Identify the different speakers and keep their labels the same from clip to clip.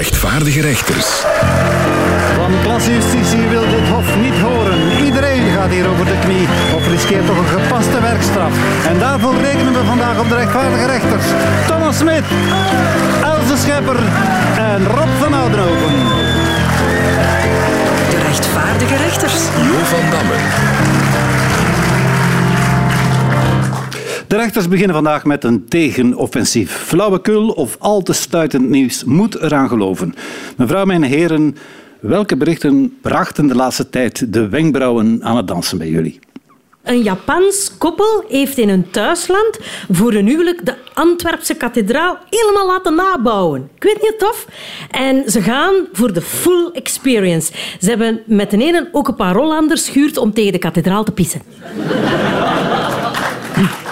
Speaker 1: rechtvaardige rechters.
Speaker 2: Van klassejustitie wil dit hof niet horen. Iedereen gaat hier over de knie of riskeert toch een gepaste werkstraf. En daarvoor rekenen we vandaag op de rechtvaardige rechters. Thomas Smit, Else Schepper en Rob van Oudenhoven.
Speaker 3: De rechtvaardige rechters.
Speaker 1: Jo van Damme.
Speaker 2: De rechters beginnen vandaag met een tegenoffensief. Flauwekul of al te stuitend nieuws moet eraan geloven. Mevrouw, mijn heren, welke berichten brachten de laatste tijd de wenkbrauwen aan het dansen bij jullie?
Speaker 4: Een Japans koppel heeft in hun thuisland voor een huwelijk de Antwerpse kathedraal helemaal laten nabouwen. Ik weet niet tof. En ze gaan voor de full experience. Ze hebben met de ene ook een paar Rollanders gehuurd om tegen de kathedraal te pissen.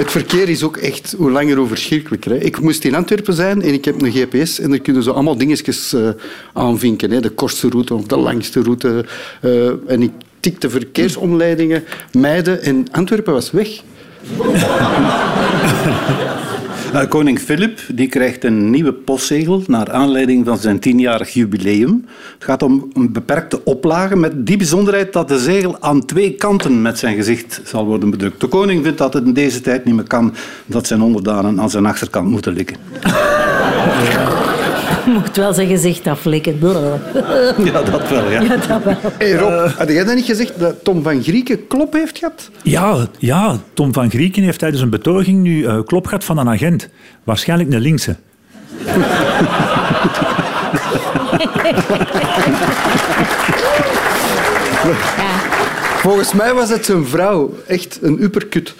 Speaker 5: Het verkeer is ook echt hoe langer hoe verschrikkelijker. Ik moest in Antwerpen zijn en ik heb een GPS en daar kunnen ze allemaal dingetjes uh, aanvinken. Hè. De kortste route of de langste route. Uh, en ik tikte verkeersomleidingen, mijden en Antwerpen was weg.
Speaker 2: Uh, koning Filip die krijgt een nieuwe postzegel naar aanleiding van zijn tienjarig jubileum. Het gaat om een beperkte oplage met die bijzonderheid dat de zegel aan twee kanten met zijn gezicht zal worden bedrukt. De koning vindt dat het in deze tijd niet meer kan dat zijn onderdanen aan zijn achterkant moeten likken.
Speaker 4: Mocht wel zijn gezicht aflikken.
Speaker 2: Ja, dat wel, ja.
Speaker 4: Ja, dat wel.
Speaker 5: Hey Rob, had jij dat niet gezegd dat Tom van Grieken klop heeft gehad?
Speaker 6: Ja, ja, Tom van Grieken heeft tijdens een betoging nu uh, klop gehad van een agent. Waarschijnlijk een linkse.
Speaker 5: Volgens mij was het zijn vrouw. Echt een uppercut.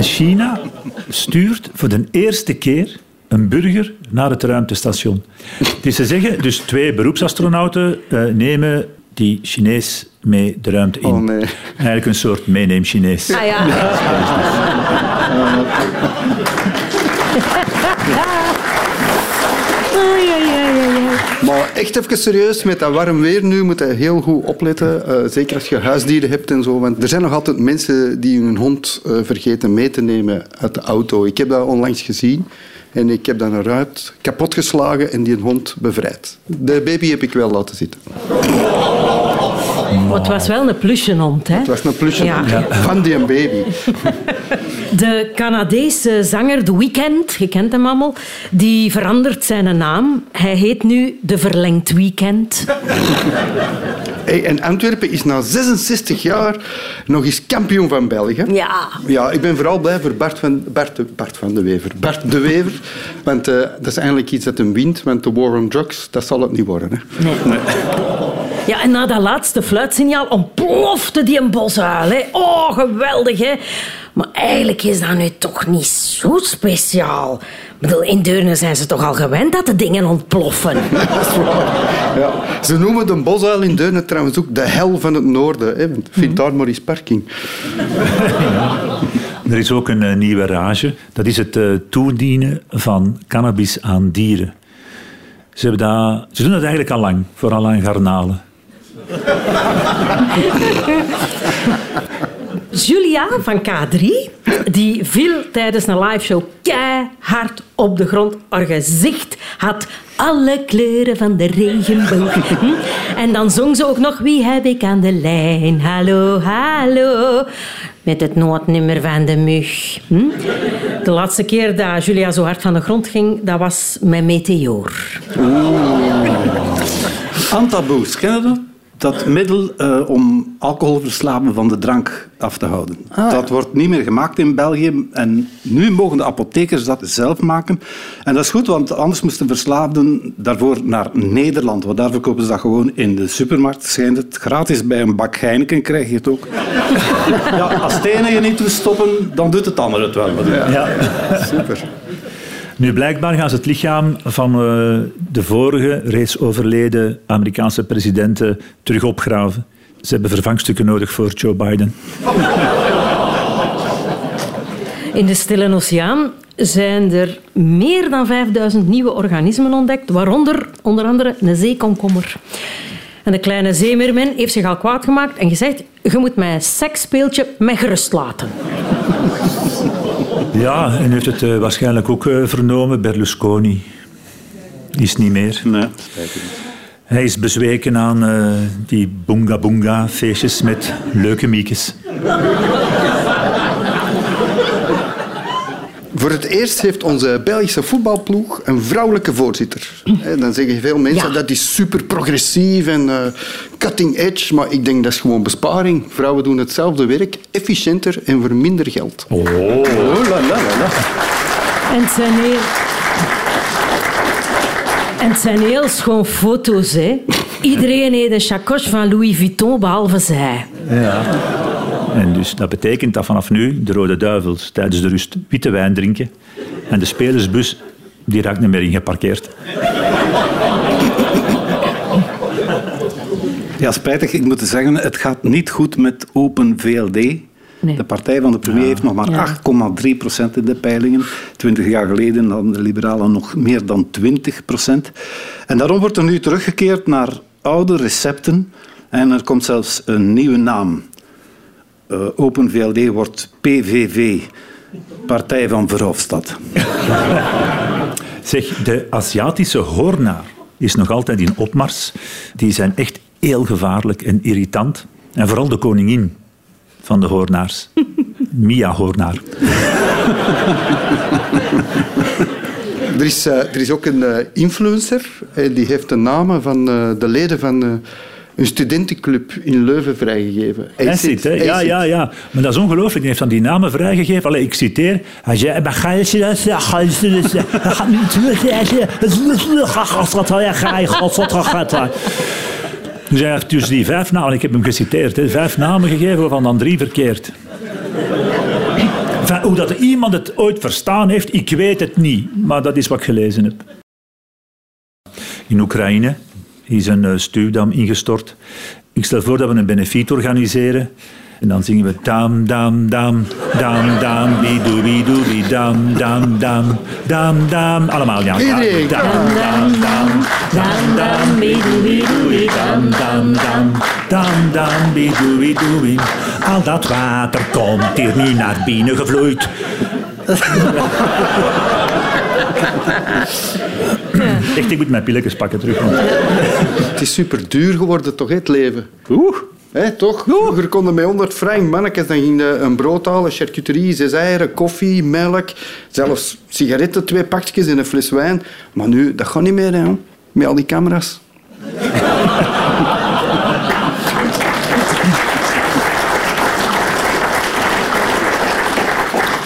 Speaker 6: China stuurt voor de eerste keer een burger naar het ruimtestation. Dus ze zeggen, dus twee beroepsastronauten uh, nemen die Chinees mee de ruimte in.
Speaker 5: Oh nee.
Speaker 6: Eigenlijk een soort meeneem Chinees.
Speaker 4: Ah ja.
Speaker 5: Maar echt even serieus, met dat warm weer nu moet je heel goed opletten. Eh, zeker als je huisdieren hebt en zo. Want er zijn nog altijd mensen die hun hond eh, vergeten mee te nemen uit de auto. Ik heb dat onlangs gezien. En ik heb dan een ruit kapotgeslagen en die hond bevrijd. De baby heb ik wel laten zitten.
Speaker 4: Maar het was wel een plusjehond, hè?
Speaker 5: Het was een plusje
Speaker 4: Ja.
Speaker 5: van die baby.
Speaker 4: De Canadese zanger The Weeknd, je kent hem allemaal, die verandert zijn naam. Hij heet nu De Verlengd Weekend.
Speaker 5: En Antwerpen is na 66 jaar nog eens kampioen van België.
Speaker 4: Ja.
Speaker 5: Ja, ik ben vooral blij voor Bart van, Bart, de- Bart van de Wever. Bart de Wever. Want eh, dat is eigenlijk iets dat hem wint. Want de war on drugs, dat zal het niet worden. Hè.
Speaker 4: Nee. Ja, en na dat laatste fluitsignaal ontplofte die een bosuil. Hè. Oh, geweldig, hè? Maar eigenlijk is dat nu toch niet zo speciaal. Ik bedoel, in Deurne zijn ze toch al gewend dat de dingen ontploffen.
Speaker 5: Dat is waar. Ja. Ze noemen de bosuil in Deurne trouwens ook de hel van het noorden. Hè. Want Vind daar maar eens parking.
Speaker 6: Er is ook een eh, nieuwe rage. Dat is het eh, toedienen van cannabis aan dieren. Ze, hebben dat, ze doen dat eigenlijk al lang, vooral aan garnalen.
Speaker 4: Julia van K3, die viel tijdens een liveshow keihard op de grond. Haar gezicht had alle kleuren van de regenboog. Hm? En dan zong ze ook nog Wie heb ik aan de lijn? Hallo, hallo. Met het noodnummer van de mug. Hm? De laatste keer dat Julia zo hard van de grond ging, dat was met Meteor.
Speaker 2: Antaboes, ken je dat? Dat middel eh, om alcoholverslaven van de drank af te houden. dat wordt niet meer gemaakt in België. En nu mogen de apothekers dat zelf maken. En dat is goed, want anders moesten verslaafden daarvoor naar Nederland. Want daar verkopen ze dat gewoon in de supermarkt. Schijnt het gratis bij een bak Heineken krijg je het ook. ja, als het ene je niet wil stoppen, dan doet het andere het wel.
Speaker 6: Ja.
Speaker 5: Super.
Speaker 6: Nu, blijkbaar gaan ze het lichaam van eh, de vorige, reeds overleden Amerikaanse presidenten terug opgraven. Ze hebben vervangstukken nodig voor Joe Biden.
Speaker 4: In de Stille Oceaan zijn er meer dan 5000 nieuwe organismen ontdekt, waaronder onder andere een zeekomkommer. En de kleine zeemeermin heeft zich al kwaad gemaakt en gezegd: Je moet mijn seksspeeltje met gerust laten.
Speaker 6: Ja, en u heeft het eh, waarschijnlijk ook eh, vernomen. Berlusconi is niet meer.
Speaker 2: Nee.
Speaker 6: Hij is bezweken aan eh, die boonga boonga feestjes met leuke miekes.
Speaker 5: Voor het eerst heeft onze Belgische voetbalploeg een vrouwelijke voorzitter. Hè, Dan zeggen veel mensen
Speaker 4: Ja.
Speaker 5: dat is super progressief en eh, cutting edge. Maar ik denk dat is gewoon besparing. Vrouwen doen hetzelfde werk, efficiënter en voor minder geld.
Speaker 2: Oh, la, la, la, la.
Speaker 4: En het zijn heel... En het zijn heel schoon foto's, hè. Iedereen heeft een chacoche van Louis Vuitton, behalve zij.
Speaker 6: Ja. En dus dat betekent dat vanaf nu de Rode Duivels tijdens de rust witte wijn drinken. En de spelersbus die raakt niet meer ingeparkeerd.
Speaker 2: Ja, spijtig. Ik moet zeggen, het gaat niet goed met Open VLD. De partij van de premier heeft nog maar
Speaker 4: Ja.
Speaker 2: 8,3 procent in de peilingen. Twintig jaar geleden hadden de liberalen nog meer dan 20 procent. En daarom wordt er nu teruggekeerd naar oude recepten. En er komt zelfs een nieuwe naam. Eh, Open VLD wordt PVV, Partij van Verhofstadt.
Speaker 6: Zeg, de Aziatische hoornaar is nog altijd in opmars. Die zijn echt heel gevaarlijk en irritant. En vooral de koningin van de hoornaars. Mia Hoornaar.
Speaker 5: Er is, eh, er is ook een eh, influencer, die heeft de namen van eh, de leden van eh, een studentenclub in Leuven vrijgegeven.
Speaker 6: Acid, hè? Ja, ja, ja. Maar dat is ongelooflijk. Die heeft dan die namen vrijgegeven. Allee, ik citeer. Hij zei... "Maar ga je dat zeggen? Ga je dat zeggen? Ga niet zeggen. Dus hij heeft dus die vijf namen... Ik heb hem geciteerd. Hè, vijf namen gegeven, waarvan dan drie verkeerd. Enfin, hoe dat iemand het ooit verstaan heeft, ik weet het niet. Maar dat is wat ik gelezen heb. In Oekraïne is een eh, stuwdam ingestort. Ik stel voor dat we een benefiet organiseren. En dan zingen we dam, dam, dam, dam, dam, bidoe, bidoe, bi, dam, dam, dam, dam, dam. Allemaal, ja.
Speaker 5: Iedereen.
Speaker 6: Dam, dam, dam, dam, dam, bidoe, bidoe, bi, dam, dam, dam, dam, dam, bidoe, bidoe, bi. Al dat water komt hier nu naar binnen gevloeid. Echt, ik moet mijn pilletjes pakken terug. want-
Speaker 5: Het is super duur geworden, toch, het leven?
Speaker 2: Oeh.
Speaker 5: Hè, toch? Vroeger konden met 100 frank mannetjes dan ging een brood halen, charcuterie, zes eieren, koffie, melk, zelfs sigaretten, twee pakjes en een fles wijn. Maar nu, dat gaat niet meer, hè, met al die camera's.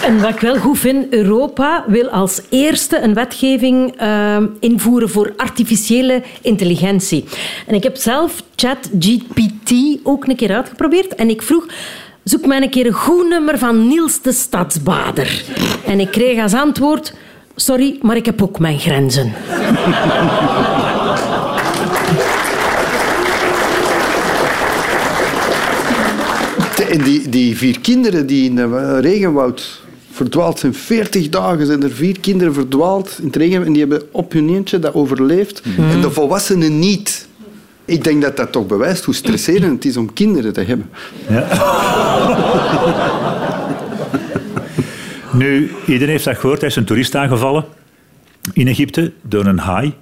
Speaker 4: En wat ik wel goed vind, Europa wil als eerste een wetgeving ehm, invoeren voor artificiële intelligentie. En ik heb zelf ChatGPT ook een keer uitgeprobeerd en ik vroeg... Zoek mij een keer een goed nummer van Niels de Stadsbader. En ik kreeg als antwoord... Sorry, maar ik heb ook mijn grenzen.
Speaker 5: En die, die vier kinderen die in het regenwoud verdwaald zijn, 40 dagen zijn er vier kinderen verdwaald in het regenwoud en die hebben op hun eentje dat overleefd. En de volwassenen niet. Ik denk dat dat toch bewijst hoe stresserend het is om kinderen te hebben.
Speaker 6: Nu, iedereen heeft dat gehoord. Hij is een toerist aangevallen in Egypte door een haai.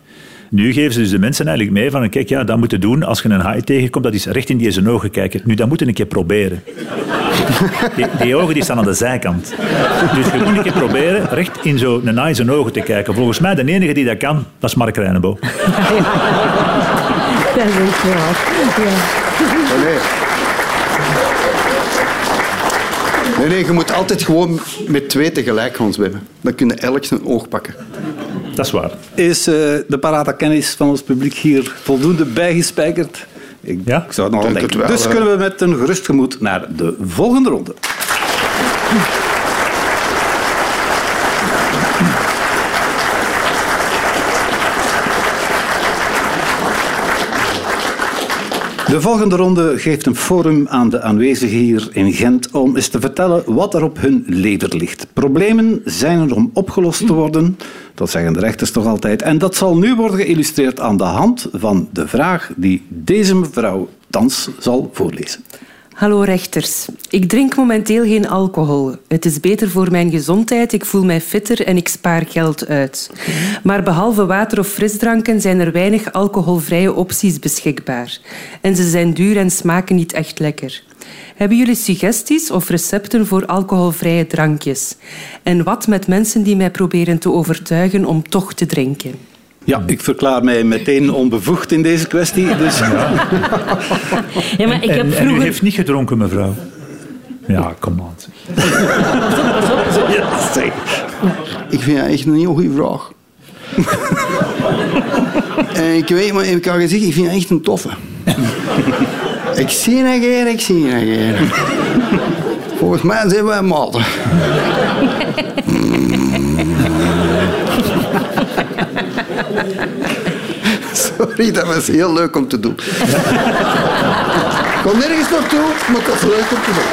Speaker 6: Nu geven ze dus de mensen eigenlijk mee van, kijk, ja, dat moet je doen als je een haai tegenkomt, dat is recht in die zijn ogen kijken. Nu, dat moet je een keer proberen. Die, die ogen die staan aan de zijkant. Dus je moet een keer proberen recht in zo'n haai zijn ogen te kijken. Volgens mij, de enige die dat kan, dat is Mark Reinebo.
Speaker 4: Dat is wel. Ja.
Speaker 5: Nee, nee. Nee, nee, je moet altijd gewoon met twee tegelijk gaan zwemmen. Dan kun je elk zijn oog pakken.
Speaker 6: Dat is waar.
Speaker 2: Is eh, de parate kennis van ons publiek hier voldoende bijgespijkerd? Ik,
Speaker 6: Ja?
Speaker 2: ik zou het nog denken.
Speaker 5: wel,
Speaker 2: dus kunnen we met een gerust gemoed naar de volgende ronde. De volgende ronde geeft een forum aan de aanwezigen hier in Gent om eens te vertellen wat er op hun lever ligt. Problemen zijn er om opgelost te worden, dat zeggen de rechters toch altijd. En dat zal nu worden geïllustreerd aan de hand van de vraag die deze mevrouw thans zal voorlezen.
Speaker 3: Hallo rechters. Ik drink momenteel geen alcohol. Het is beter voor mijn gezondheid, ik voel mij fitter en ik spaar geld uit. Maar behalve water of frisdranken zijn er weinig alcoholvrije opties beschikbaar. En ze zijn duur en smaken niet echt lekker. Hebben jullie suggesties of recepten voor alcoholvrije drankjes? En wat met mensen die mij proberen te overtuigen om toch te drinken?
Speaker 2: Ja, ik verklaar mij meteen onbevoegd in deze kwestie. Dus...
Speaker 4: Ja, maar ik heb
Speaker 6: En, en u
Speaker 4: vroeger...
Speaker 6: heeft niet gedronken, mevrouw? Ja, kom aan.
Speaker 5: Ik vind dat echt een heel goede vraag. en ik weet, maar ik kan gezegd, ik vind het echt een toffe. ik zie een keer, ik zie een keer. Volgens mij zijn wij maten. Sorry, dat was heel leuk om te doen. Ik kom nergens naartoe, maar het was leuk om te doen.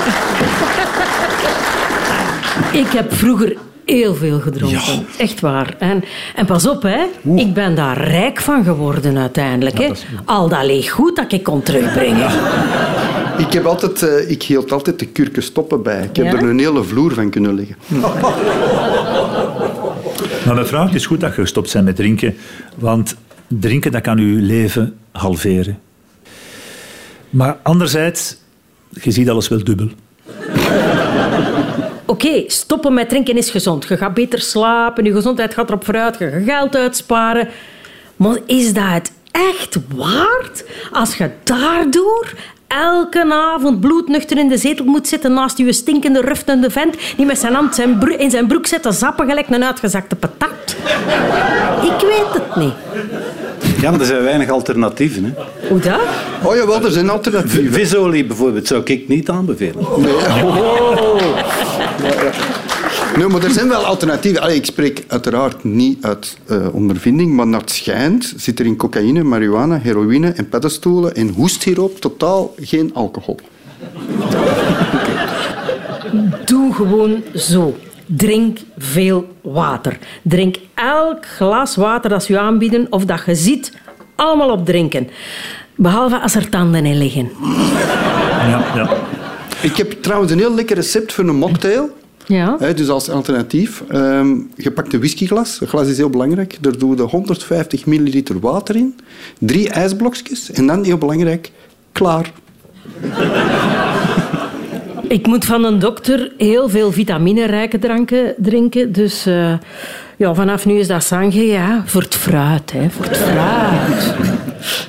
Speaker 4: Ik heb vroeger heel veel gedronken. Echt waar. En, en pas op, hè. ik ben daar rijk van geworden uiteindelijk. hè. Al dat leeg goed dat ik kon terugbrengen.
Speaker 5: Ik, heb altijd, eh, ik hield altijd de kurken stoppen bij. Ik heb
Speaker 4: Ja?
Speaker 5: er een hele vloer van kunnen leggen.
Speaker 6: Maar mevrouw, het is goed dat je gestopt bent met drinken, want drinken dat kan uw leven halveren. Maar anderzijds, je ziet alles wel dubbel.
Speaker 4: Oké, stoppen met drinken is gezond. Je gaat beter slapen, je gezondheid gaat erop vooruit, je gaat geld uitsparen. Maar is dat echt waard als je daardoor elke avond bloednuchter in de zetel moet zitten naast je stinkende, ruftende vent die met zijn hand zijn in zijn broek zit te zappen gelijk een uitgezakte patat? Ik weet het niet.
Speaker 2: Ja, maar er zijn weinig alternatieven. Hè.
Speaker 4: Hoe dat?
Speaker 5: Oh jawel, er zijn alternatieven.
Speaker 2: Visolie bijvoorbeeld zou ik niet aanbevelen.
Speaker 5: Nee. Nee, maar er zijn wel alternatieven. Allee, ik spreek uiteraard niet uit eh, ondervinding, maar naar het schijnt zit er in cocaïne, marihuana, heroïne en paddenstoelen en hoestsiroop totaal geen alcohol.
Speaker 4: Doe gewoon zo. Drink veel water. Drink elk glas water dat ze je aanbieden of dat je ziet, allemaal op drinken. Behalve als er tanden in liggen.
Speaker 6: Ja, ja.
Speaker 5: Ik heb trouwens een heel lekker recept voor een mocktail.
Speaker 4: Ja.
Speaker 5: Dus als alternatief. Ehm, je pakt een whiskyglas. Een glas is heel belangrijk. Daar doe je 150 milliliter water in. Drie ijsblokjes. En dan, heel belangrijk, klaar.
Speaker 4: Ik moet van een dokter heel veel vitaminerijke dranken drinken. Dus eh, ja, vanaf nu is dat sangria ja, voor het fruit. Hè, voor het fruit.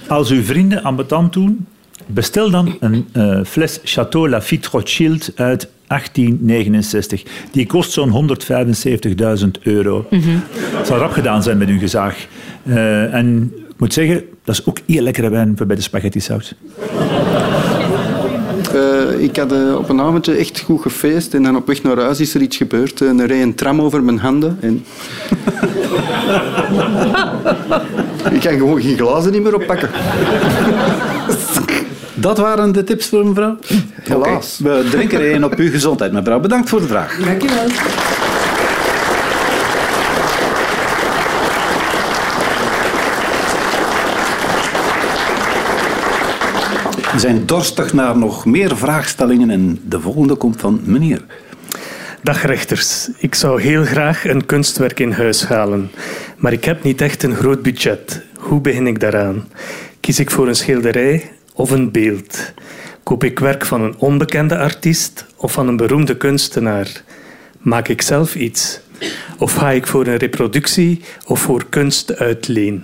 Speaker 6: Als uw vrienden ambetant doen, bestel dan een eh, fles Château Lafite Rothschild uit 1869. Die kost zo'n 175.000 euro. Het zal rap gedaan zijn met uw gezaag. Eh, en ik moet zeggen, dat is ook heel lekkere wijn voor bij de spaghetti saus.
Speaker 5: Eh, ik had eh, op een avondje echt goed gefeest en dan op weg naar huis is er iets gebeurd. En er reed een tram over mijn handen. En... ik kan gewoon geen glazen niet meer oppakken.
Speaker 2: Dat waren de tips voor mevrouw?
Speaker 5: Helaas.
Speaker 2: We drinken er één op uw gezondheid, mevrouw. Bedankt voor de vraag.
Speaker 5: Dankjewel.
Speaker 2: We zijn dorstig naar nog meer vraagstellingen en de volgende komt van meneer.
Speaker 7: Dag rechters, ik zou heel graag een kunstwerk in huis halen, maar ik heb niet echt een groot budget. Hoe begin ik daaraan? Kies ik voor een schilderij of een beeld? Koop ik werk van een onbekende artiest of van een beroemde kunstenaar? Maak ik zelf iets? Of ga ik voor een reproductie of voor kunst uit leen?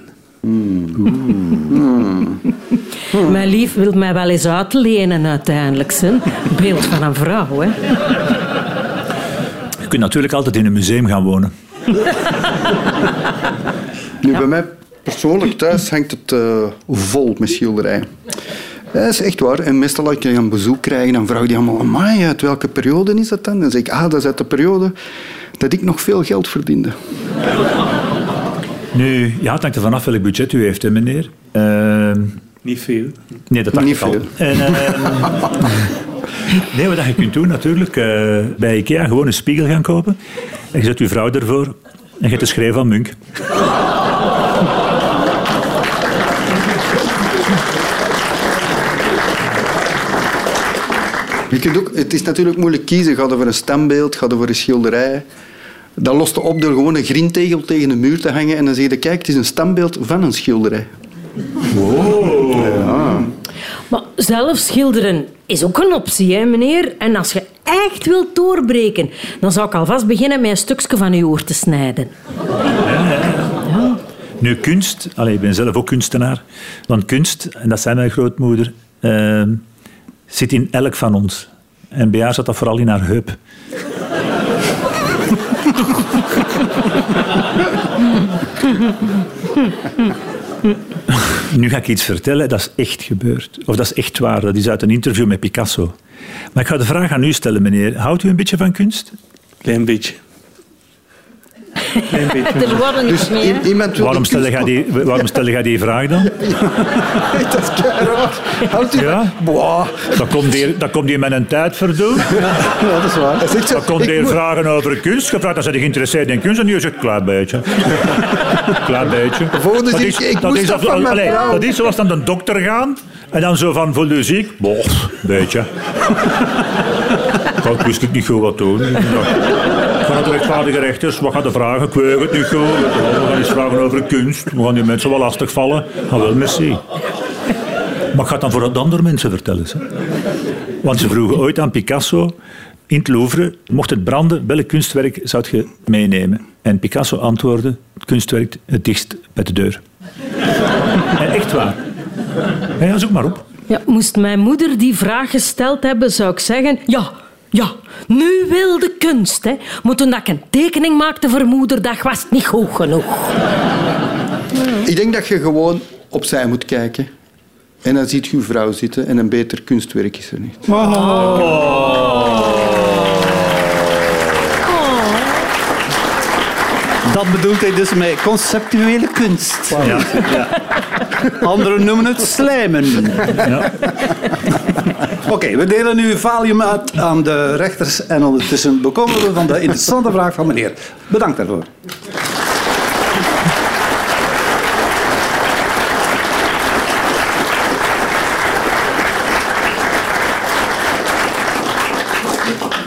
Speaker 4: Mijn lief wil mij wel eens uitlenen uiteindelijk. Zijn. Beeld van een vrouw. Hè.
Speaker 6: Je kunt natuurlijk altijd in een museum gaan wonen.
Speaker 5: Nu, bij mij persoonlijk thuis hangt het eh, vol met schilderijen. Dat is echt waar. En meestal als ik een bezoek krijg, dan vraag die allemaal... Amai, uit welke periode is dat dan? Dan zeg ik, ah, dat is uit de periode dat ik nog veel geld verdiende.
Speaker 6: Nu, ja, het hangt er vanaf welk budget u heeft, hè, meneer. Ehm,
Speaker 7: Niet veel.
Speaker 6: nee, dat dacht
Speaker 5: Niet
Speaker 6: ik al.
Speaker 5: veel.
Speaker 6: En, ehm, nee, wat je kunt doen natuurlijk, eh, bij Ikea gewoon een spiegel gaan kopen. En je zet uw vrouw ervoor en je hebt de schreef van Munk.
Speaker 5: Je kunt ook, het is natuurlijk moeilijk kiezen. Ga je voor een standbeeld, ga je voor een schilderij. Dat lost je op door gewoon een grintegel tegen een muur te hangen en dan zeg je, kijk, het is een standbeeld van een schilderij.
Speaker 4: Maar zelf schilderen is ook een optie, hè, meneer. En als je echt wilt doorbreken, dan zou ik alvast beginnen met een stukje van uw oor te snijden.
Speaker 6: Nu, kunst, allee, ik ben zelf ook kunstenaar, want kunst, en dat zei mijn grootmoeder, eh, zit in elk van ons. En bij zat dat vooral in haar heup. Nu ga ik iets vertellen, dat is echt gebeurd. Of dat is echt waar, dat is uit een interview met Picasso. Maar ik ga de vraag aan u stellen, meneer. Houdt u een beetje van kunst?
Speaker 7: Klein beetje. Klein beetje.
Speaker 4: Er worden
Speaker 5: Dus
Speaker 4: meer.
Speaker 5: i- iemand wil
Speaker 6: Waarom stel, jij die, waarom stel jij die vraag dan?
Speaker 5: dat is keiraar. Houdt u
Speaker 6: Ja?
Speaker 5: Boah.
Speaker 6: Dat komt hier, dat komt hier met een tijd verdoen.
Speaker 2: Ja, dat is waar.
Speaker 5: Zegt zo,
Speaker 6: Dan komt
Speaker 5: ik
Speaker 6: hier
Speaker 5: moet-
Speaker 6: vragen over kunst. Gevraagd, dan zijn ze geïnteresseerd in kunst. En nu zegt klein beetje. Klein beetje.
Speaker 5: Volgende
Speaker 6: dat is,
Speaker 5: ik
Speaker 6: dat
Speaker 5: moest
Speaker 6: is,
Speaker 5: dat van mijn
Speaker 6: allee,
Speaker 5: vrouw.
Speaker 6: dat is zoals dan de dokter gaan. En dan zo van, voel je ziek? Boh, beetje. Ik wist ik niet goed wat doen. Naar de rechtvaardige rechters. Wat gaat de vragen? Ik weet het niet goed. We gaan eens vragen over kunst. We gaan die mensen wel lastig vallen. Ah, wel, merci. Maar ik ga dan voor de andere mensen vertellen. Want ze vroegen ooit aan Picasso in het Louvre, mocht het branden, welk kunstwerk zou je meenemen? En Picasso antwoordde, het kunstwerk het dichtst bij de deur. En echt waar. Ja, zoek maar op.
Speaker 4: Ja, moest mijn moeder die vraag gesteld hebben, zou ik zeggen... Ja, ja, nu wil de kunst, hè. Maar toen dat ik een tekening maakte voor moederdag, was het niet goed genoeg.
Speaker 5: Ik denk dat je gewoon opzij moet kijken. En dan ziet je uw vrouw zitten en een beter kunstwerk is er niet.
Speaker 2: Dat bedoelt hij dus met conceptuele kunst.
Speaker 6: Ja.
Speaker 2: Ja. Anderen noemen het slijmen.
Speaker 6: Ja.
Speaker 2: Oké, we delen nu valium uit aan de rechters en ondertussen bekomen we van de interessante vraag van meneer. Bedankt daarvoor.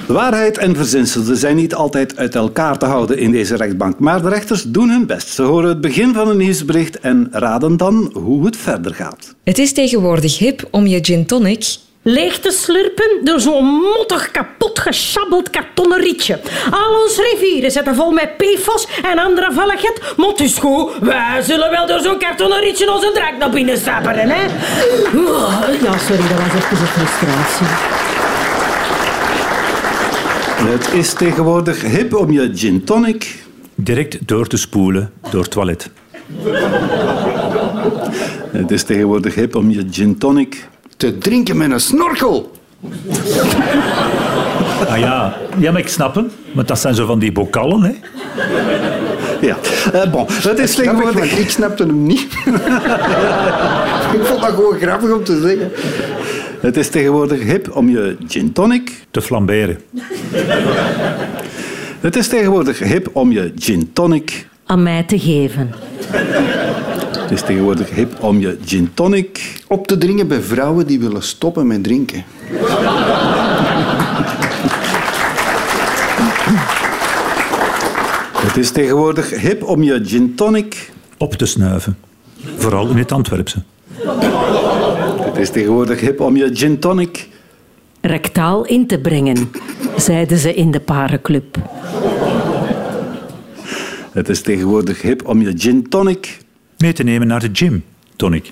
Speaker 2: Waarheid en verzinsels zijn niet altijd uit elkaar te houden in deze rechtbank, maar de rechters doen hun best. Ze horen het begin van een nieuwsbericht en raden dan hoe het verder gaat.
Speaker 8: Het is tegenwoordig hip om je gin tonic
Speaker 4: Leeg te slurpen door zo'n mottig kapot geschabbeld kartonnen rietje. Al onze rivieren zitten vol met PFOS en andere valligheid. Mot is goed, wij zullen wel door zo'n kartonnen rietje onze drank naar binnen stapperen, hè? Ja, sorry, dat was even een frustratie.
Speaker 2: Het is tegenwoordig hip om je gin tonic
Speaker 6: Direct door te spoelen door het toilet.
Speaker 2: Het is tegenwoordig hip om je gin tonic.
Speaker 5: Te drinken met een snorkel.
Speaker 6: Ah ja, ja maar ik snap hem. Want dat zijn zo van die bokallen, hè.
Speaker 2: Ja, Eh, bon. Het is
Speaker 5: want
Speaker 2: tegenwoordig.
Speaker 5: ik snapte hem niet. ik vond dat gewoon grappig om te zeggen.
Speaker 2: Het is tegenwoordig hip om je gin tonic.
Speaker 6: Te flamberen.
Speaker 2: Het is tegenwoordig hip om je gin tonic.
Speaker 4: Aan mij te geven.
Speaker 2: Het is tegenwoordig hip om je gin tonic.
Speaker 5: Op te dringen bij vrouwen die willen stoppen met drinken.
Speaker 2: Het is tegenwoordig hip om je gin tonic.
Speaker 6: Op te snuiven. Vooral in het Antwerpse.
Speaker 2: Het is tegenwoordig hip om je gin tonic.
Speaker 4: Rectaal in te brengen, zeiden ze in de parenclub.
Speaker 2: Het is tegenwoordig hip om je gin tonic.
Speaker 6: Mee te nemen naar de gym, tonic.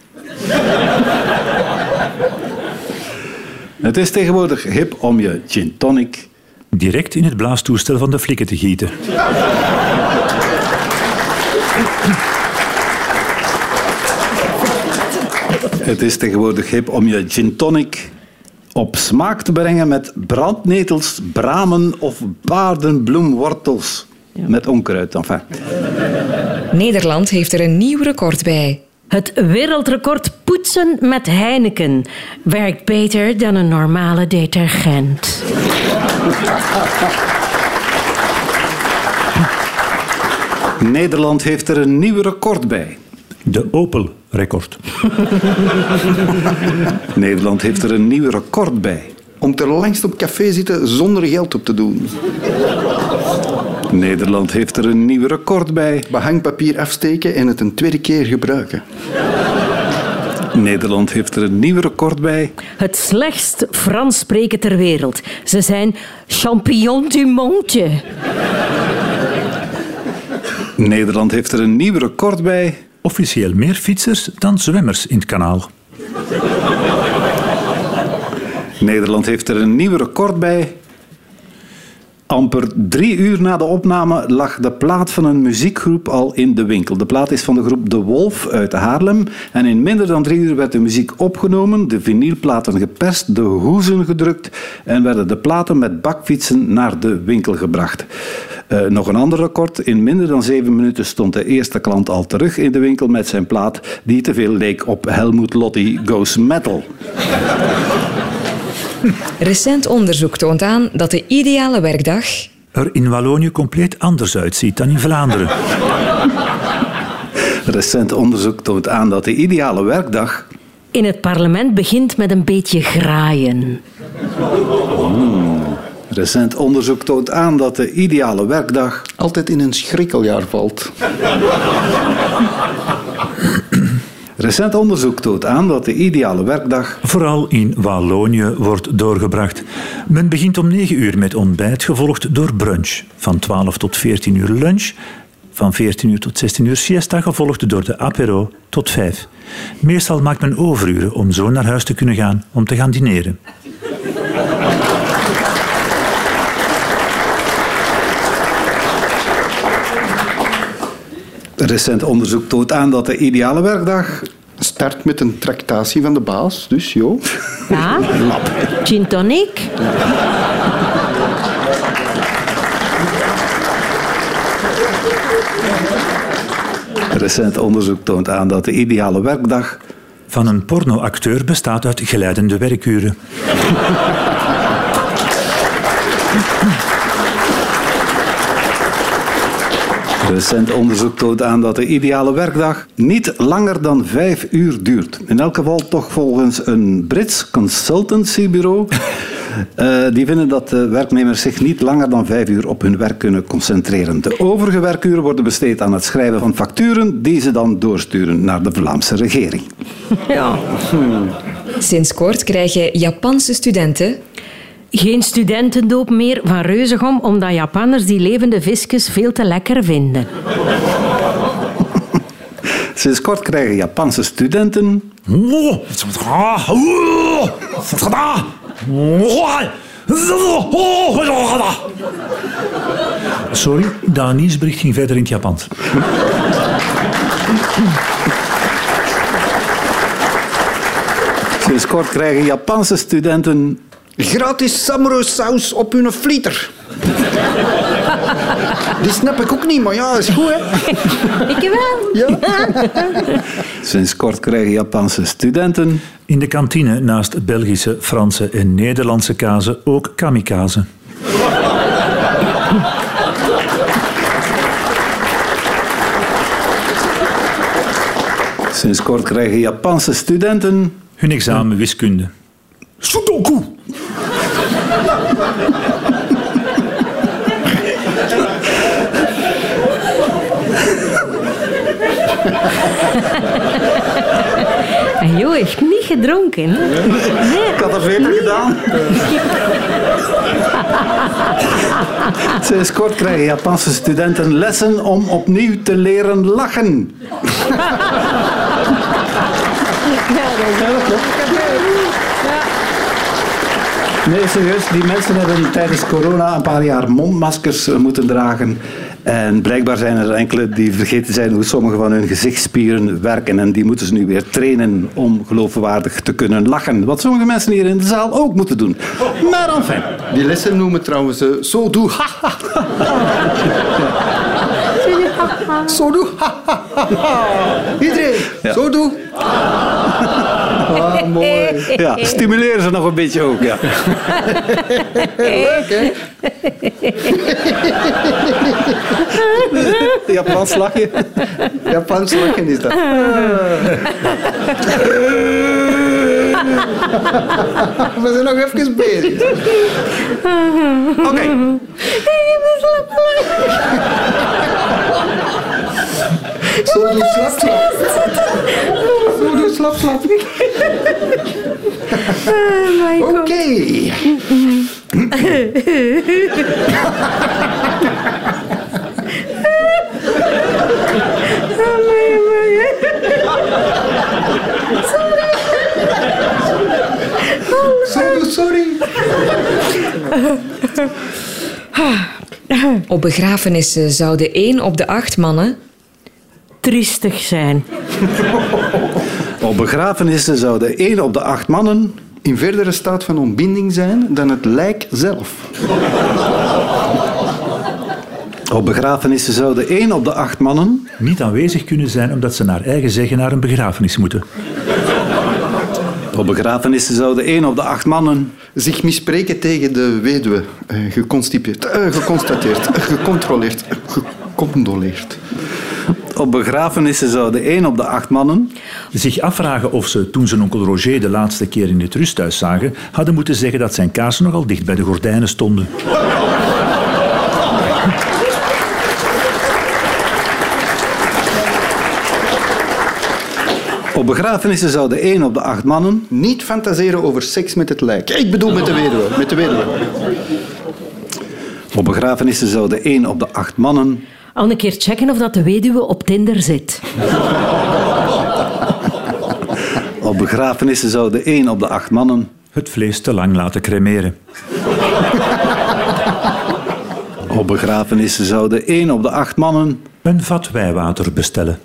Speaker 2: Het is tegenwoordig hip om je gin tonic.
Speaker 6: Direct in het blaastoestel van de flikken te gieten.
Speaker 2: Het is tegenwoordig hip om je gin tonic op smaak te brengen met brandnetels, bramen of paardenbloemwortels. Met onkruid, enfin.
Speaker 8: Nederland heeft er een nieuw record bij.
Speaker 4: Het wereldrecord poetsen met Heineken werkt beter dan een normale detergent.
Speaker 2: Nederland heeft er een nieuw record bij.
Speaker 6: De Opel-record.
Speaker 2: Nederland heeft er een nieuw record bij.
Speaker 5: Om te langst op café zitten zonder geld op te doen.
Speaker 2: Nederland heeft er een nieuw record bij.
Speaker 5: Behangpapier afsteken en het een tweede keer gebruiken.
Speaker 2: Nederland heeft er een nieuw record bij.
Speaker 4: Het slechtst Frans spreken ter wereld. Ze zijn champignon du monde.
Speaker 2: Nederland heeft er een nieuw record bij.
Speaker 6: Officieel meer fietsers dan zwemmers in het kanaal.
Speaker 2: Nederland heeft er een nieuw record bij. Amper drie uur na de opname lag de plaat van een muziekgroep al in de winkel. De plaat is van de groep De Wolf uit Haarlem. En in minder dan drie uur werd de muziek opgenomen, de vinylplaten geperst, de hoezen gedrukt en werden de platen met bakfietsen naar de winkel gebracht. Uh, nog een ander record. In minder dan zeven minuten stond de eerste klant al terug in de winkel met zijn plaat die te veel leek op Helmut Lotti Goes Metal.
Speaker 8: Recent onderzoek toont aan dat de ideale werkdag
Speaker 6: er in Wallonië compleet anders uitziet dan in Vlaanderen.
Speaker 2: Recent onderzoek toont aan dat de ideale werkdag
Speaker 4: in het parlement begint met een beetje graaien.
Speaker 2: Hmm. Recent onderzoek toont aan dat de ideale werkdag
Speaker 5: altijd in een schrikkeljaar valt.
Speaker 2: Recent onderzoek toont aan dat de ideale werkdag
Speaker 6: vooral in Wallonië wordt doorgebracht. Men begint om 9 uur met ontbijt, gevolgd door brunch. Van 12 tot 14 uur lunch, van 14 uur tot 16 uur siesta, gevolgd door de apero tot 5. Meestal maakt men overuren om zo naar huis te kunnen gaan om te gaan dineren.
Speaker 2: Recent onderzoek toont aan dat de ideale werkdag
Speaker 5: start met een tractatie van de baas, dus joh.
Speaker 4: Ja,
Speaker 2: Lap.
Speaker 4: gin tonic.
Speaker 2: Recent onderzoek toont aan dat de ideale werkdag
Speaker 6: van een pornoacteur bestaat uit geleidende werkuren.
Speaker 2: Recent onderzoek toont aan dat de ideale werkdag niet langer dan vijf uur duurt. In elk geval toch volgens een Brits consultancybureau. Uh, die vinden dat de werknemers zich niet langer dan vijf uur op hun werk kunnen concentreren. De overige werkuren worden besteed aan het schrijven van facturen die ze dan doorsturen naar de Vlaamse regering.
Speaker 4: Ja.
Speaker 8: Sinds kort krijgen Japanse studenten
Speaker 4: geen studentendoop meer van Reuzegom, omdat Japanners die levende visjes veel te lekker vinden.
Speaker 2: Sinds kort krijgen Japanse studenten.
Speaker 6: Sorry, dat nieuwsbericht ging verder in het Japans.
Speaker 2: Sinds kort krijgen Japanse studenten
Speaker 5: Gratis samurai saus op hun flieter. Die snap ik ook niet, maar ja, is goed, hè?
Speaker 4: Ik wel.
Speaker 5: Ja.
Speaker 2: Sinds kort krijgen Japanse studenten...
Speaker 6: In de kantine naast Belgische, Franse en Nederlandse kazen ook kamikaze.
Speaker 2: Sinds kort krijgen Japanse studenten...
Speaker 6: Hun examen wiskunde.
Speaker 2: Sudoku!
Speaker 4: En Jo heeft niet gedronken. hè? Nee.
Speaker 2: Ik had dat beter gedaan. Sinds kort krijgen Japanse studenten lessen om opnieuw te leren lachen. Nee, serieus. Die mensen hebben tijdens corona een paar jaar mondmaskers moeten dragen. En blijkbaar zijn er enkele die vergeten zijn hoe sommige van hun gezichtsspieren werken. En die moeten ze nu weer trainen om geloofwaardig te kunnen lachen. Wat sommige mensen hier in de zaal ook moeten doen. Maar enfin.
Speaker 5: Die lessen noemen trouwens uh, zo doe ha ha. Zo doe ha ha ha. Iedereen, zo doe. Ah, mooi.
Speaker 2: Ja, stimuleren ze nog een beetje ook. Ja.
Speaker 5: Leuk, hè?
Speaker 2: Japans lachje.
Speaker 5: Japans lachen is dat. We zijn nog even bezig. Oké. Zo doe slap, slap. Zo doe slap, slap. Oké. Sorry, sorry.
Speaker 8: Op begrafenissen zouden één op de acht mannen
Speaker 4: Triestig zijn.
Speaker 2: Op begrafenissen zouden één op de acht mannen
Speaker 5: In verdere staat van ontbinding zijn dan het lijk zelf.
Speaker 2: Op begrafenissen zouden één op de acht mannen
Speaker 6: Niet aanwezig kunnen zijn omdat ze naar eigen zeggen naar een begrafenis moeten.
Speaker 2: Op begrafenissen zouden één op de acht mannen
Speaker 5: Zich mispreken tegen de weduwe. Eh, geconstipeerd. eh, geconstateerd. eh, gecontroleerd. gecondoleerd.
Speaker 2: Op begrafenissen zouden één op de acht mannen
Speaker 6: Zich afvragen of ze, toen ze onkel Roger de laatste keer in het rusthuis zagen, hadden moeten zeggen dat zijn kaarsen nogal dicht bij de gordijnen stonden.
Speaker 2: Op begrafenissen zouden één op de acht mannen
Speaker 5: Niet fantaseren over seks met het lijk. Ik bedoel met de weduwe. Met de weduwe.
Speaker 2: Op begrafenissen zouden één op de acht mannen
Speaker 4: Al een keer checken of dat de weduwe op Tinder zit.
Speaker 2: Op begrafenissen zouden één op de acht mannen
Speaker 6: Het vlees te lang laten cremeren.
Speaker 2: Op begrafenissen zouden één op de acht mannen
Speaker 6: Een vat wijwater bestellen.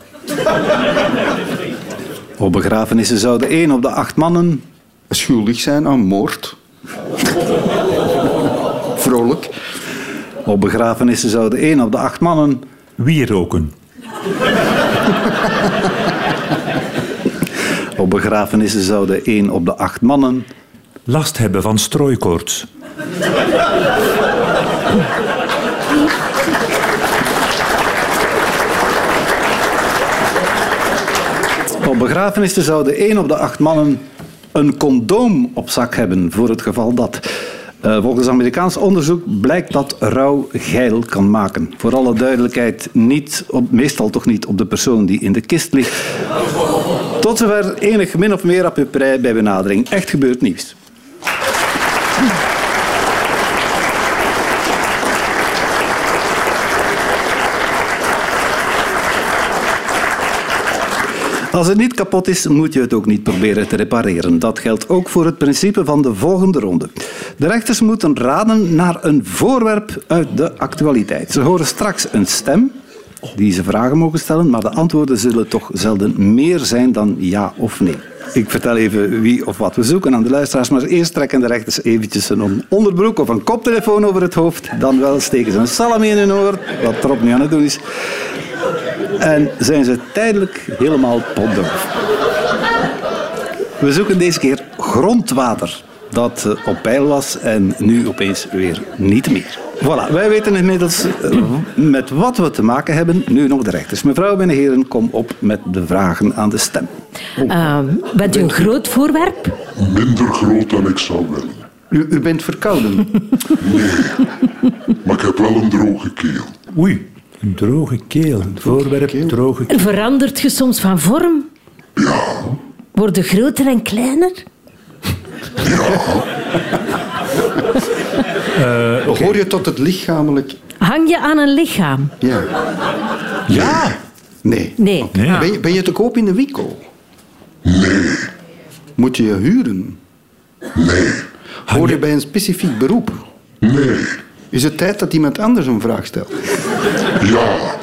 Speaker 2: Op begrafenissen zouden één op de acht mannen
Speaker 5: Schuldig zijn aan moord. Vrolijk.
Speaker 2: Op begrafenissen zouden één op de acht mannen
Speaker 6: Wie roken?
Speaker 2: Op begrafenissen zouden één op de acht mannen
Speaker 6: Last hebben van strooikoorts.
Speaker 2: Op begrafenissen zouden één op de acht mannen een condoom op zak hebben voor het geval dat. Eh, volgens Amerikaans onderzoek blijkt dat rouw geil kan maken. Voor alle duidelijkheid, niet op, meestal toch niet op de persoon die in de kist ligt. Tot zover enig min of meer apuperij bij benadering. Echt gebeurd nieuws. Als het niet kapot is, moet je het ook niet proberen te repareren. Dat geldt ook voor het principe van de volgende ronde. De rechters moeten raden naar een voorwerp uit de actualiteit. Ze horen straks een stem die ze vragen mogen stellen, maar de antwoorden zullen toch zelden meer zijn dan ja of nee. Ik vertel even wie of wat we zoeken aan de luisteraars, maar eerst trekken de rechters eventjes een onderbroek of een koptelefoon over het hoofd. Dan wel steken ze een salami in hun oor, wat erop niet aan het doen is. En zijn ze tijdelijk helemaal potdoof. We zoeken deze keer grondwater. Dat eh, op peil was en nu opeens weer niet meer. Voilà, wij weten inmiddels eh, met wat we te maken hebben. Nu nog de rechters. Mevrouw en heren, kom op met de vragen aan de stem.
Speaker 4: Ehm, bent u een groot voorwerp?
Speaker 9: Minder groot dan ik zou willen.
Speaker 5: U, u bent verkouden.
Speaker 9: Maar ik heb wel een droge keel.
Speaker 6: Oei, een droge keel. Een voorwerp, droge keel.
Speaker 4: Verandert je soms van vorm?
Speaker 9: Ja,
Speaker 4: Worden groter en kleiner?
Speaker 5: Hoor je tot het lichamelijk...
Speaker 4: Hang je aan een lichaam?
Speaker 5: Ja.
Speaker 6: Ja!
Speaker 5: Nee.
Speaker 4: Nee.
Speaker 6: Nee.
Speaker 5: Ben, je, ben je te koop in de winkel?
Speaker 9: nee,
Speaker 5: Moet je je huren?
Speaker 9: nee,
Speaker 5: Hoor je bij een specifiek beroep?
Speaker 9: nee,
Speaker 5: Is het tijd dat iemand anders een vraag stelt?
Speaker 9: ja,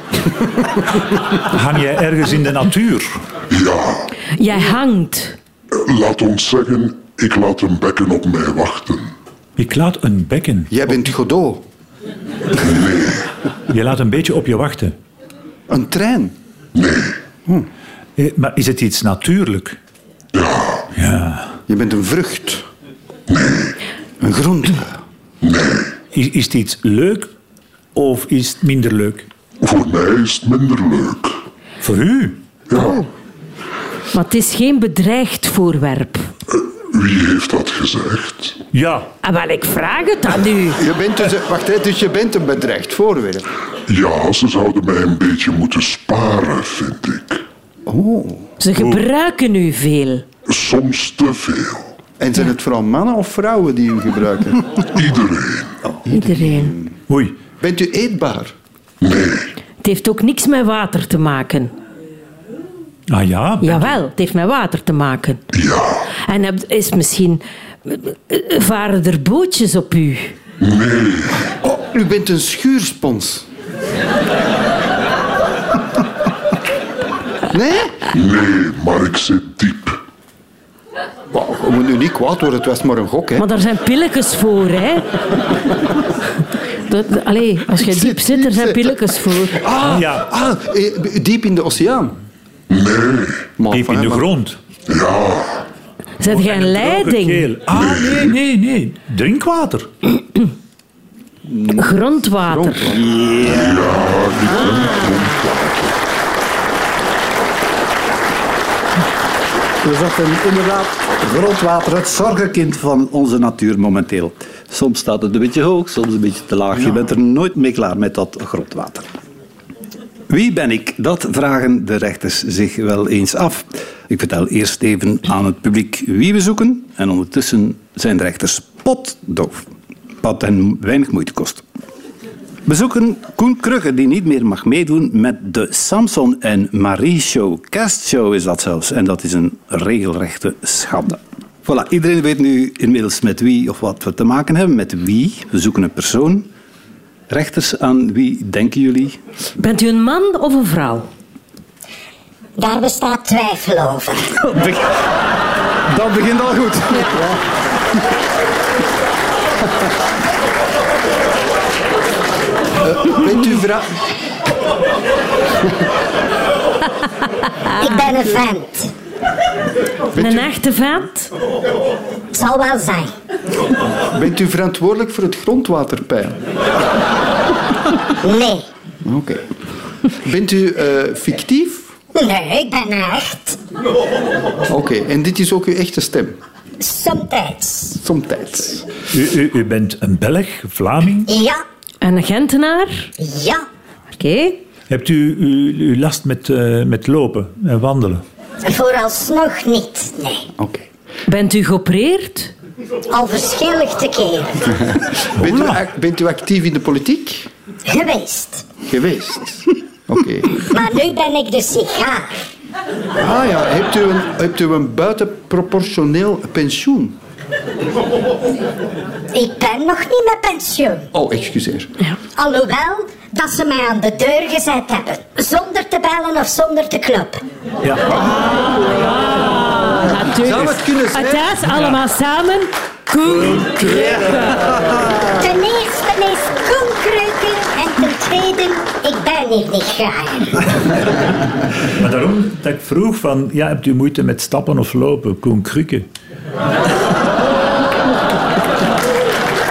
Speaker 6: Hang jij ergens in de natuur?
Speaker 9: ja.
Speaker 4: Jij hangt.
Speaker 9: Laat ons zeggen, ik laat een bekken op mij wachten.
Speaker 6: Ik laat een bekken.
Speaker 5: Jij bent Godot.
Speaker 6: Je laat een beetje op je wachten.
Speaker 5: Een trein.
Speaker 6: Eh, Maar is het iets natuurlijk?
Speaker 9: Ja,
Speaker 6: Ja.
Speaker 5: Je bent een vrucht. Een groente.
Speaker 6: Is, is het iets leuk of is het minder leuk?
Speaker 9: voor mij is het minder leuk.
Speaker 6: Voor u?
Speaker 9: Ja,
Speaker 4: Maar het is geen bedreigd voorwerp.
Speaker 9: Wie heeft dat gezegd?
Speaker 6: Ja,
Speaker 4: Ah, wel, ik vraag het aan u.
Speaker 5: Je bent dus, wacht, hè, dus je bent een bedreigd voorwerp.
Speaker 9: Ja, ze zouden mij een beetje moeten sparen, vind ik.
Speaker 4: Ze gebruiken u veel.
Speaker 9: Soms te veel.
Speaker 5: En zijn het vooral mannen of vrouwen die u gebruiken?
Speaker 9: Iedereen.
Speaker 4: Iedereen.
Speaker 6: oei.
Speaker 5: Bent u eetbaar?
Speaker 9: Nee,
Speaker 4: Het heeft ook niks met water te maken.
Speaker 6: Ah ja,
Speaker 4: Jawel, het heeft met water te maken.
Speaker 9: ja,
Speaker 4: En heb- is misschien... Varen er bootjes op u?
Speaker 9: nee.
Speaker 5: Oh, u bent een schuurspons. Nee?
Speaker 9: Nee, maar ik zit diep.
Speaker 5: Moeten nu niet kwaad worden, het was maar een gok, hè.
Speaker 4: Maar daar zijn pilletjes voor, hè? Dat, allee, als je diep zit, er zijn pilletjes voor.
Speaker 5: Ah,
Speaker 6: Ja.
Speaker 5: ah, eh, diep in de oceaan.
Speaker 9: Nee,
Speaker 5: Maar,
Speaker 6: diep in de
Speaker 5: maar-
Speaker 6: grond.
Speaker 9: ja,
Speaker 4: Zet je een leiding?
Speaker 6: Ah, nee, nee, nee. Drinkwater.
Speaker 4: Grondwater.
Speaker 2: Dus dat is inderdaad grondwater, het zorgenkind van onze natuur momenteel. Soms staat het een beetje hoog, soms een beetje te laag. Je bent er nooit mee klaar met dat grondwater. Wie ben ik? Dat vragen de rechters zich wel eens af. Ik vertel eerst even aan het publiek wie we zoeken. En ondertussen zijn de rechters potdoof. Wat hen weinig moeite kost. We zoeken Koen Krugge, die niet meer mag meedoen met de Samson en Marie Show. Castshow is dat zelfs. En dat is een regelrechte schande. Voilà, iedereen weet nu inmiddels met wie of wat we te maken hebben. Met wie. We zoeken een persoon. Rechters, aan wie denken jullie?
Speaker 4: Bent u een man of een vrouw?
Speaker 10: Daar bestaat twijfel over.
Speaker 2: Dat begint al goed.
Speaker 5: Bent u vrouw...
Speaker 10: Ik ben een vent.
Speaker 4: Een echte vent?
Speaker 10: Het zal wel zijn.
Speaker 5: Bent u verantwoordelijk voor het grondwaterpeil?
Speaker 10: Nee.
Speaker 5: Oké. Bent u eh, fictief?
Speaker 10: Nee, ik ben echt.
Speaker 5: Oké, en dit is ook uw echte stem?
Speaker 10: Somtijds.
Speaker 5: Somtijds.
Speaker 6: U, u, u bent een Belg, Vlaming.
Speaker 10: Ja,
Speaker 4: Een Gentenaar?
Speaker 10: ja.
Speaker 4: Oké.
Speaker 6: Hebt u, u, u last met, eh, met lopen en wandelen?
Speaker 10: Vooralsnog niet, nee.
Speaker 5: Oké.
Speaker 4: Bent u geopereerd?
Speaker 10: Al verschillende keren.
Speaker 5: Bent, u bent u actief in de politiek?
Speaker 10: Geweest.
Speaker 5: Geweest. Oké.
Speaker 10: Maar nu ben ik de sigaar.
Speaker 5: Ah ja, hebt u een, hebt u een buitenproportioneel pensioen?
Speaker 10: Ik ben nog niet met pensioen.
Speaker 5: Oh, excuseer.
Speaker 10: Alhoewel dat ze mij aan de deur gezet hebben. Zonder te bellen of zonder te kloppen.
Speaker 6: Ja.
Speaker 4: Natuurlijk.
Speaker 5: Zou het kunnen zijn?
Speaker 4: Het is allemaal samen. Koen
Speaker 10: Ten eerste is Koen Kreuken en ten tweede, ik ben hier niet graag.
Speaker 6: Maar daarom dat ik vroeg van, ja, hebt u moeite met stappen of lopen? Koen Krukke.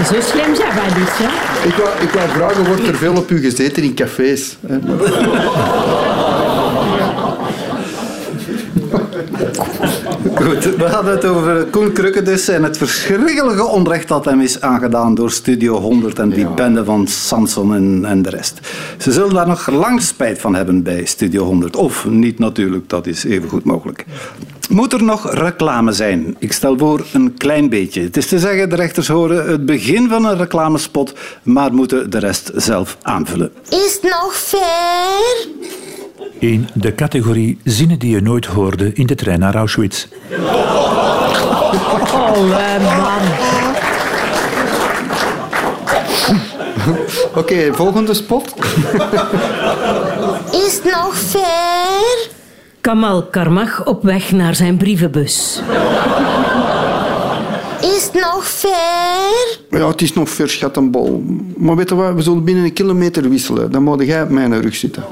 Speaker 4: Zo slim zijn wij niet, hè?
Speaker 5: Ik wou, ik wou vragen, wordt er veel op u gezeten in cafés? hè?
Speaker 2: Goed, we hadden het over Koen Krukke dus en het verschrikkelijke onrecht dat hem is aangedaan door Studio 100 en die bende van Samson en, en de rest. Ze zullen daar nog lang spijt van hebben bij Studio 100. Of niet natuurlijk, dat is even goed mogelijk. Moet er nog reclame zijn? Ik stel voor een klein beetje. Het is te zeggen, de rechters horen het begin van een reclamespot, maar moeten de rest zelf aanvullen.
Speaker 10: Is het nog ver?
Speaker 6: In de categorie zinnen die je nooit hoorde in de trein naar Auschwitz.
Speaker 4: Oh, eh, man.
Speaker 5: Oké, volgende spot.
Speaker 10: Is het nog ver?
Speaker 4: Kamal Karmach op weg naar zijn brievenbus.
Speaker 10: Is het nog ver?
Speaker 5: Ja, het is nog ver, schattenbol. Maar weet je wat, we zullen binnen een kilometer wisselen. Dan moet jij op mijn rug zitten.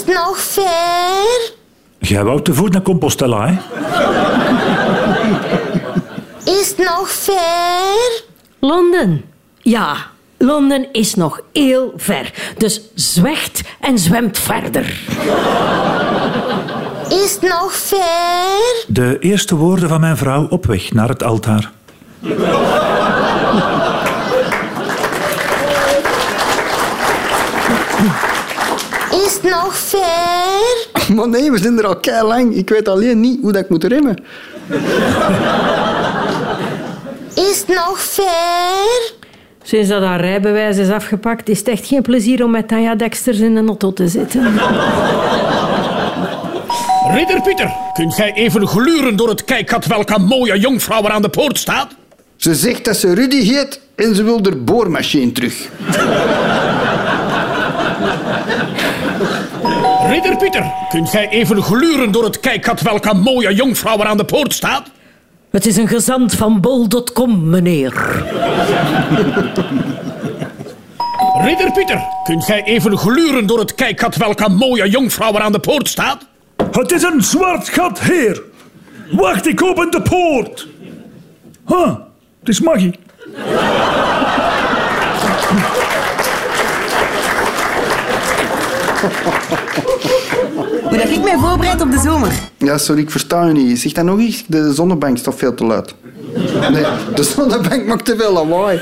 Speaker 10: Is het nog ver?
Speaker 6: Jij wou te voet naar Compostela, hè?
Speaker 10: Is het nog ver?
Speaker 4: Londen. Ja, Londen is nog heel ver. Dus zwicht en zwemt verder.
Speaker 10: Is het nog ver?
Speaker 6: De eerste woorden van mijn vrouw op weg naar het altaar.
Speaker 10: Het nog ver?
Speaker 5: Maar nee, we zijn er al kei lang. Ik weet alleen niet hoe dat ik moet remmen.
Speaker 10: Is het nog ver?
Speaker 4: Sinds dat haar rijbewijs is afgepakt, is het echt geen plezier om met Tanja Dexters in een auto te zitten.
Speaker 11: Ridder Pieter, kunt gij even gluren door het kijkgat welke mooie jonkvrouw er aan de poort staat?
Speaker 5: Ze zegt dat ze Rudy heet en ze wil de boormachine terug.
Speaker 11: Ridder Pieter, kunt gij even gluren door het kijkgat welke mooie jonkvrouw er aan de poort staat?
Speaker 4: Het is een gezant van bol.com, meneer.
Speaker 11: Ridder Pieter, kunt gij even gluren door het kijkgat welke mooie jonkvrouw er aan de poort staat?
Speaker 6: Het is een zwart gat, heer. Wacht, ik open de poort. Huh, het is Maggie.
Speaker 12: Hoe dat ik mij voorbereid op de zomer.
Speaker 5: Ja, sorry, ik versta je niet. Zeg dat nog eens. De zonnebank staat veel te luid. Nee, de zonnebank maakt te veel lawaai.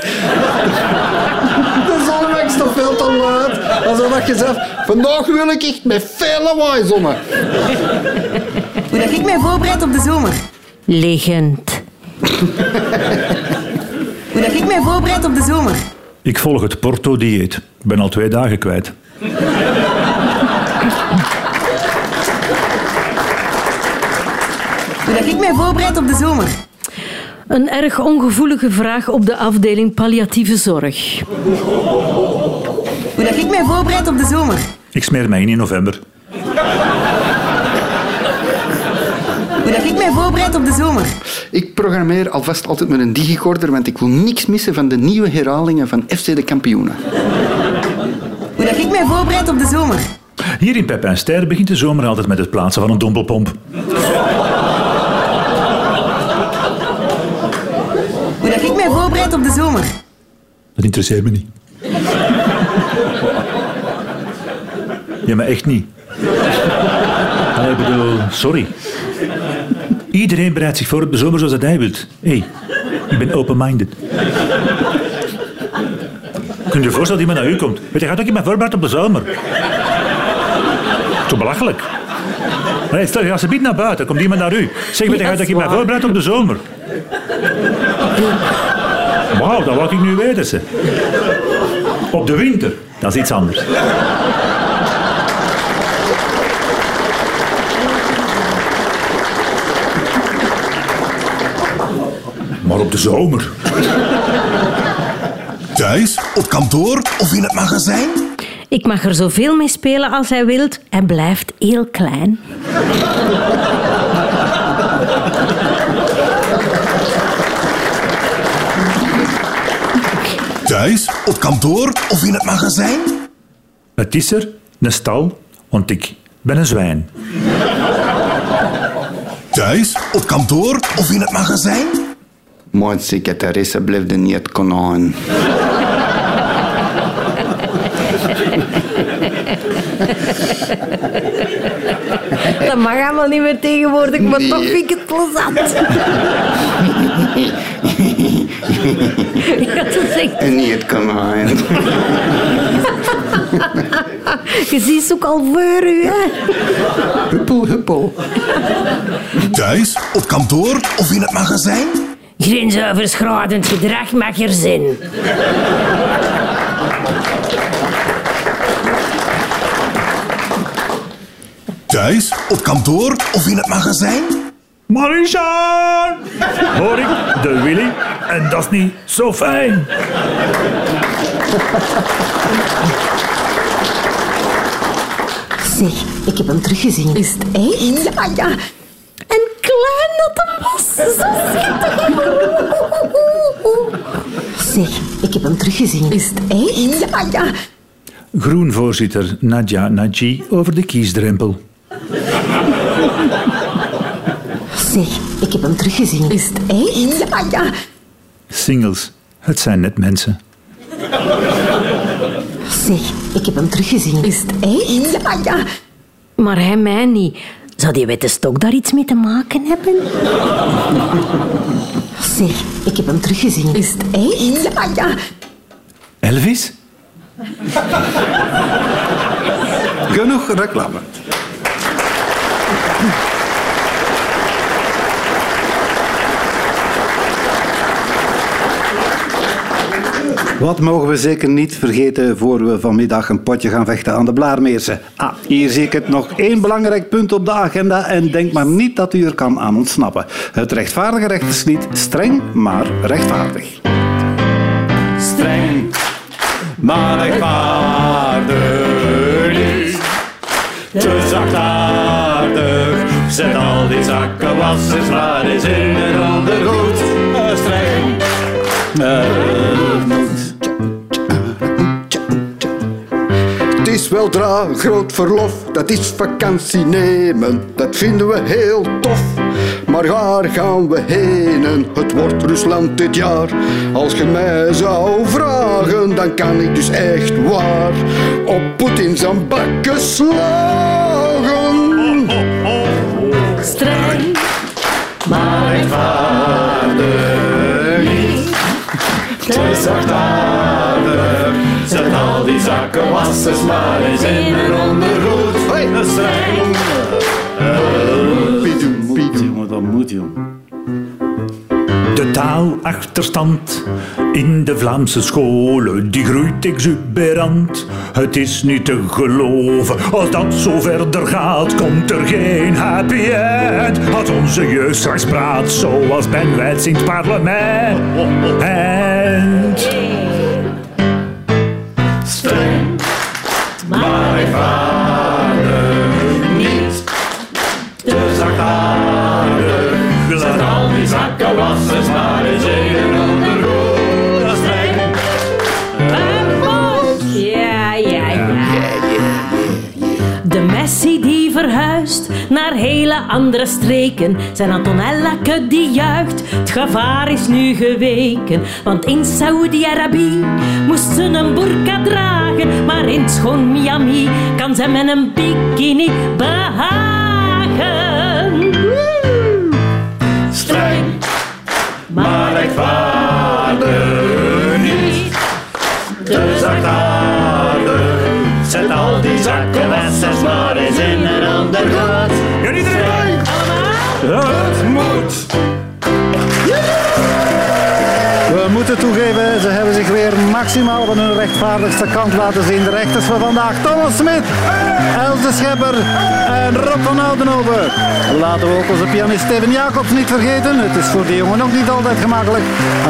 Speaker 5: De zonnebank staat veel te luid. Alsof dat je zegt, vandaag wil ik echt met veel lawaai zonnen.
Speaker 12: Hoe dat ik mij voorbereid op de zomer.
Speaker 4: Liggend.
Speaker 12: Hoe dat ik mij voorbereid op de zomer.
Speaker 6: Ik volg het Porto-dieet. Ik ben al twee dagen kwijt.
Speaker 12: Dat ik mij voorbereid op de zomer.
Speaker 4: Een erg ongevoelige vraag op de afdeling palliatieve zorg.
Speaker 12: Hoe dat ik mij voorbereid op de zomer.
Speaker 6: Ik smeer mij in in november.
Speaker 12: Hoe dat ik mij voorbereid op de zomer.
Speaker 5: Ik programmeer alvast altijd met een digicorder, want ik wil niks missen van de nieuwe herhalingen van FC de Kampioenen.
Speaker 12: Hoe dat ik mij voorbereid op de zomer.
Speaker 6: Hier in Pep en Ster begint de zomer altijd met het plaatsen van een dompelpomp.
Speaker 12: Hoe dat ik mij voorbereid op de zomer.
Speaker 6: Dat interesseert me niet. Ja, maar echt niet. Ik bedoel, sorry. Iedereen bereidt zich voor op de zomer zoals dat hij wilt. Hé, hey, ik ben open-minded. Kun je je voorstellen dat iemand naar u komt? Weet je, gaat ook iemand voorbereid op de zomer? Zo belachelijk. Nee, stel je alsjeblieft naar buiten, komt iemand naar u. Zeg, weet je, gaat ook iemand voorbereid op de zomer? Wauw, dat wou ik nu weten, ze. Op de winter, dat is iets anders. Maar op de zomer.
Speaker 13: Thuis, op kantoor of in het magazijn?
Speaker 4: Ik mag er zoveel mee spelen als hij wilt. Hij blijft heel klein.
Speaker 13: Thuis, op kantoor of in het magazijn?
Speaker 6: Het is er, een stal, want ik ben een zwijn.
Speaker 13: Thuis, op kantoor of in het magazijn?
Speaker 5: Mijn secretaresse blijft niet het konijn.
Speaker 4: Dat mag allemaal niet meer tegenwoordig, maar toch vind ik het plezant. Ja, dat echt...
Speaker 5: En niet het konijn.
Speaker 4: Je ziet ze ook al voor u, hè.
Speaker 5: Huppel, huppel.
Speaker 13: Thuis, op kantoor of in het magazijn?
Speaker 4: Grensoverschrijdend gedrag mag er zijn.
Speaker 13: Thuis, op kantoor of in het magazijn?
Speaker 6: Marishan! Hoor ik, de Willy. En dat is niet zo fijn.
Speaker 12: Zeg, ik heb hem teruggezien. Is het echt?
Speaker 4: Ja, ja. En klein dat hem was. Zo.
Speaker 12: Zeg, ik heb hem teruggezien. Is het echt?
Speaker 4: Ja, ja.
Speaker 6: Groenvoorzitter Nadja Naji over de kiesdrempel.
Speaker 12: Zeg, ik heb hem teruggezien. Is het echt?
Speaker 4: Ja, ja.
Speaker 6: Singles, het zijn net mensen.
Speaker 12: Zeg, ik heb hem teruggezien. Is het echt?
Speaker 4: Ja, ja. Maar hij mij niet. Zou die witte stok daar iets mee te maken hebben?
Speaker 12: Zeg, ik heb hem teruggezien.
Speaker 14: Is het echt?
Speaker 12: Ja, ja.
Speaker 6: Elvis?
Speaker 2: Genoeg reclame. Wat mogen we zeker niet vergeten voor we vanmiddag een potje gaan vechten aan de Blaarmeersen? Ah, hier zie ik het nog één belangrijk punt op de agenda en denk maar niet dat u er kan aan ontsnappen. Het rechtvaardige rechterslied, streng maar rechtvaardig. Streng maar rechtvaardig niet. Te zachtaardig, zet al die zakkenwassers maar eens in een ondergoed. Streng maar
Speaker 5: weldra groot verlof, dat is vakantie nemen, dat vinden we heel tof. Maar waar gaan we heen? En Het wordt Rusland dit jaar. Als je mij zou vragen, dan kan ik dus echt waar op Poetin zijn bakken slagen.
Speaker 4: Streng,
Speaker 2: maar niet. Te zachtaardig, zet al die zakkenwassers maar eens in een ondergoed. Hey. Streng. Jongen, dat moet, jongen.
Speaker 6: De taalachterstand in de Vlaamse scholen, die groeit exuberant. Het is niet te geloven, als dat zo verder gaat, komt er geen happy end. Als onze jeugd straks praat, zoals Ben Wijts in het parlement.
Speaker 2: Streng,
Speaker 4: andere streken. Zijn Antonellake die juicht. Het gevaar is nu geweken. Want in Saudi-Arabië moest ze een burka dragen. Maar in schoon Miami kan ze met een bikini behagen.
Speaker 2: streng, maar rechtvaardig niet. Te zachtaardig, zet al die zakkenwassers maar eens in een ander! Het moet! We moeten toegeven, ze hebben zich weer maximaal van hun rechtvaardigste kant laten zien. De rechters van vandaag, Thomas Smit, Els de Schepper en Rob van Oudenhoven. Laten we ook onze pianist Steven Jacobs niet vergeten. Het is voor die jongen ook niet altijd gemakkelijk.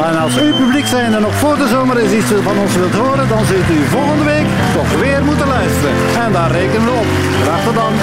Speaker 2: En als u publiek zijn en nog voor de zomer eens iets van ons wilt horen, dan zult u volgende week toch weer moeten luisteren. En daar rekenen we op. Graag tot dan.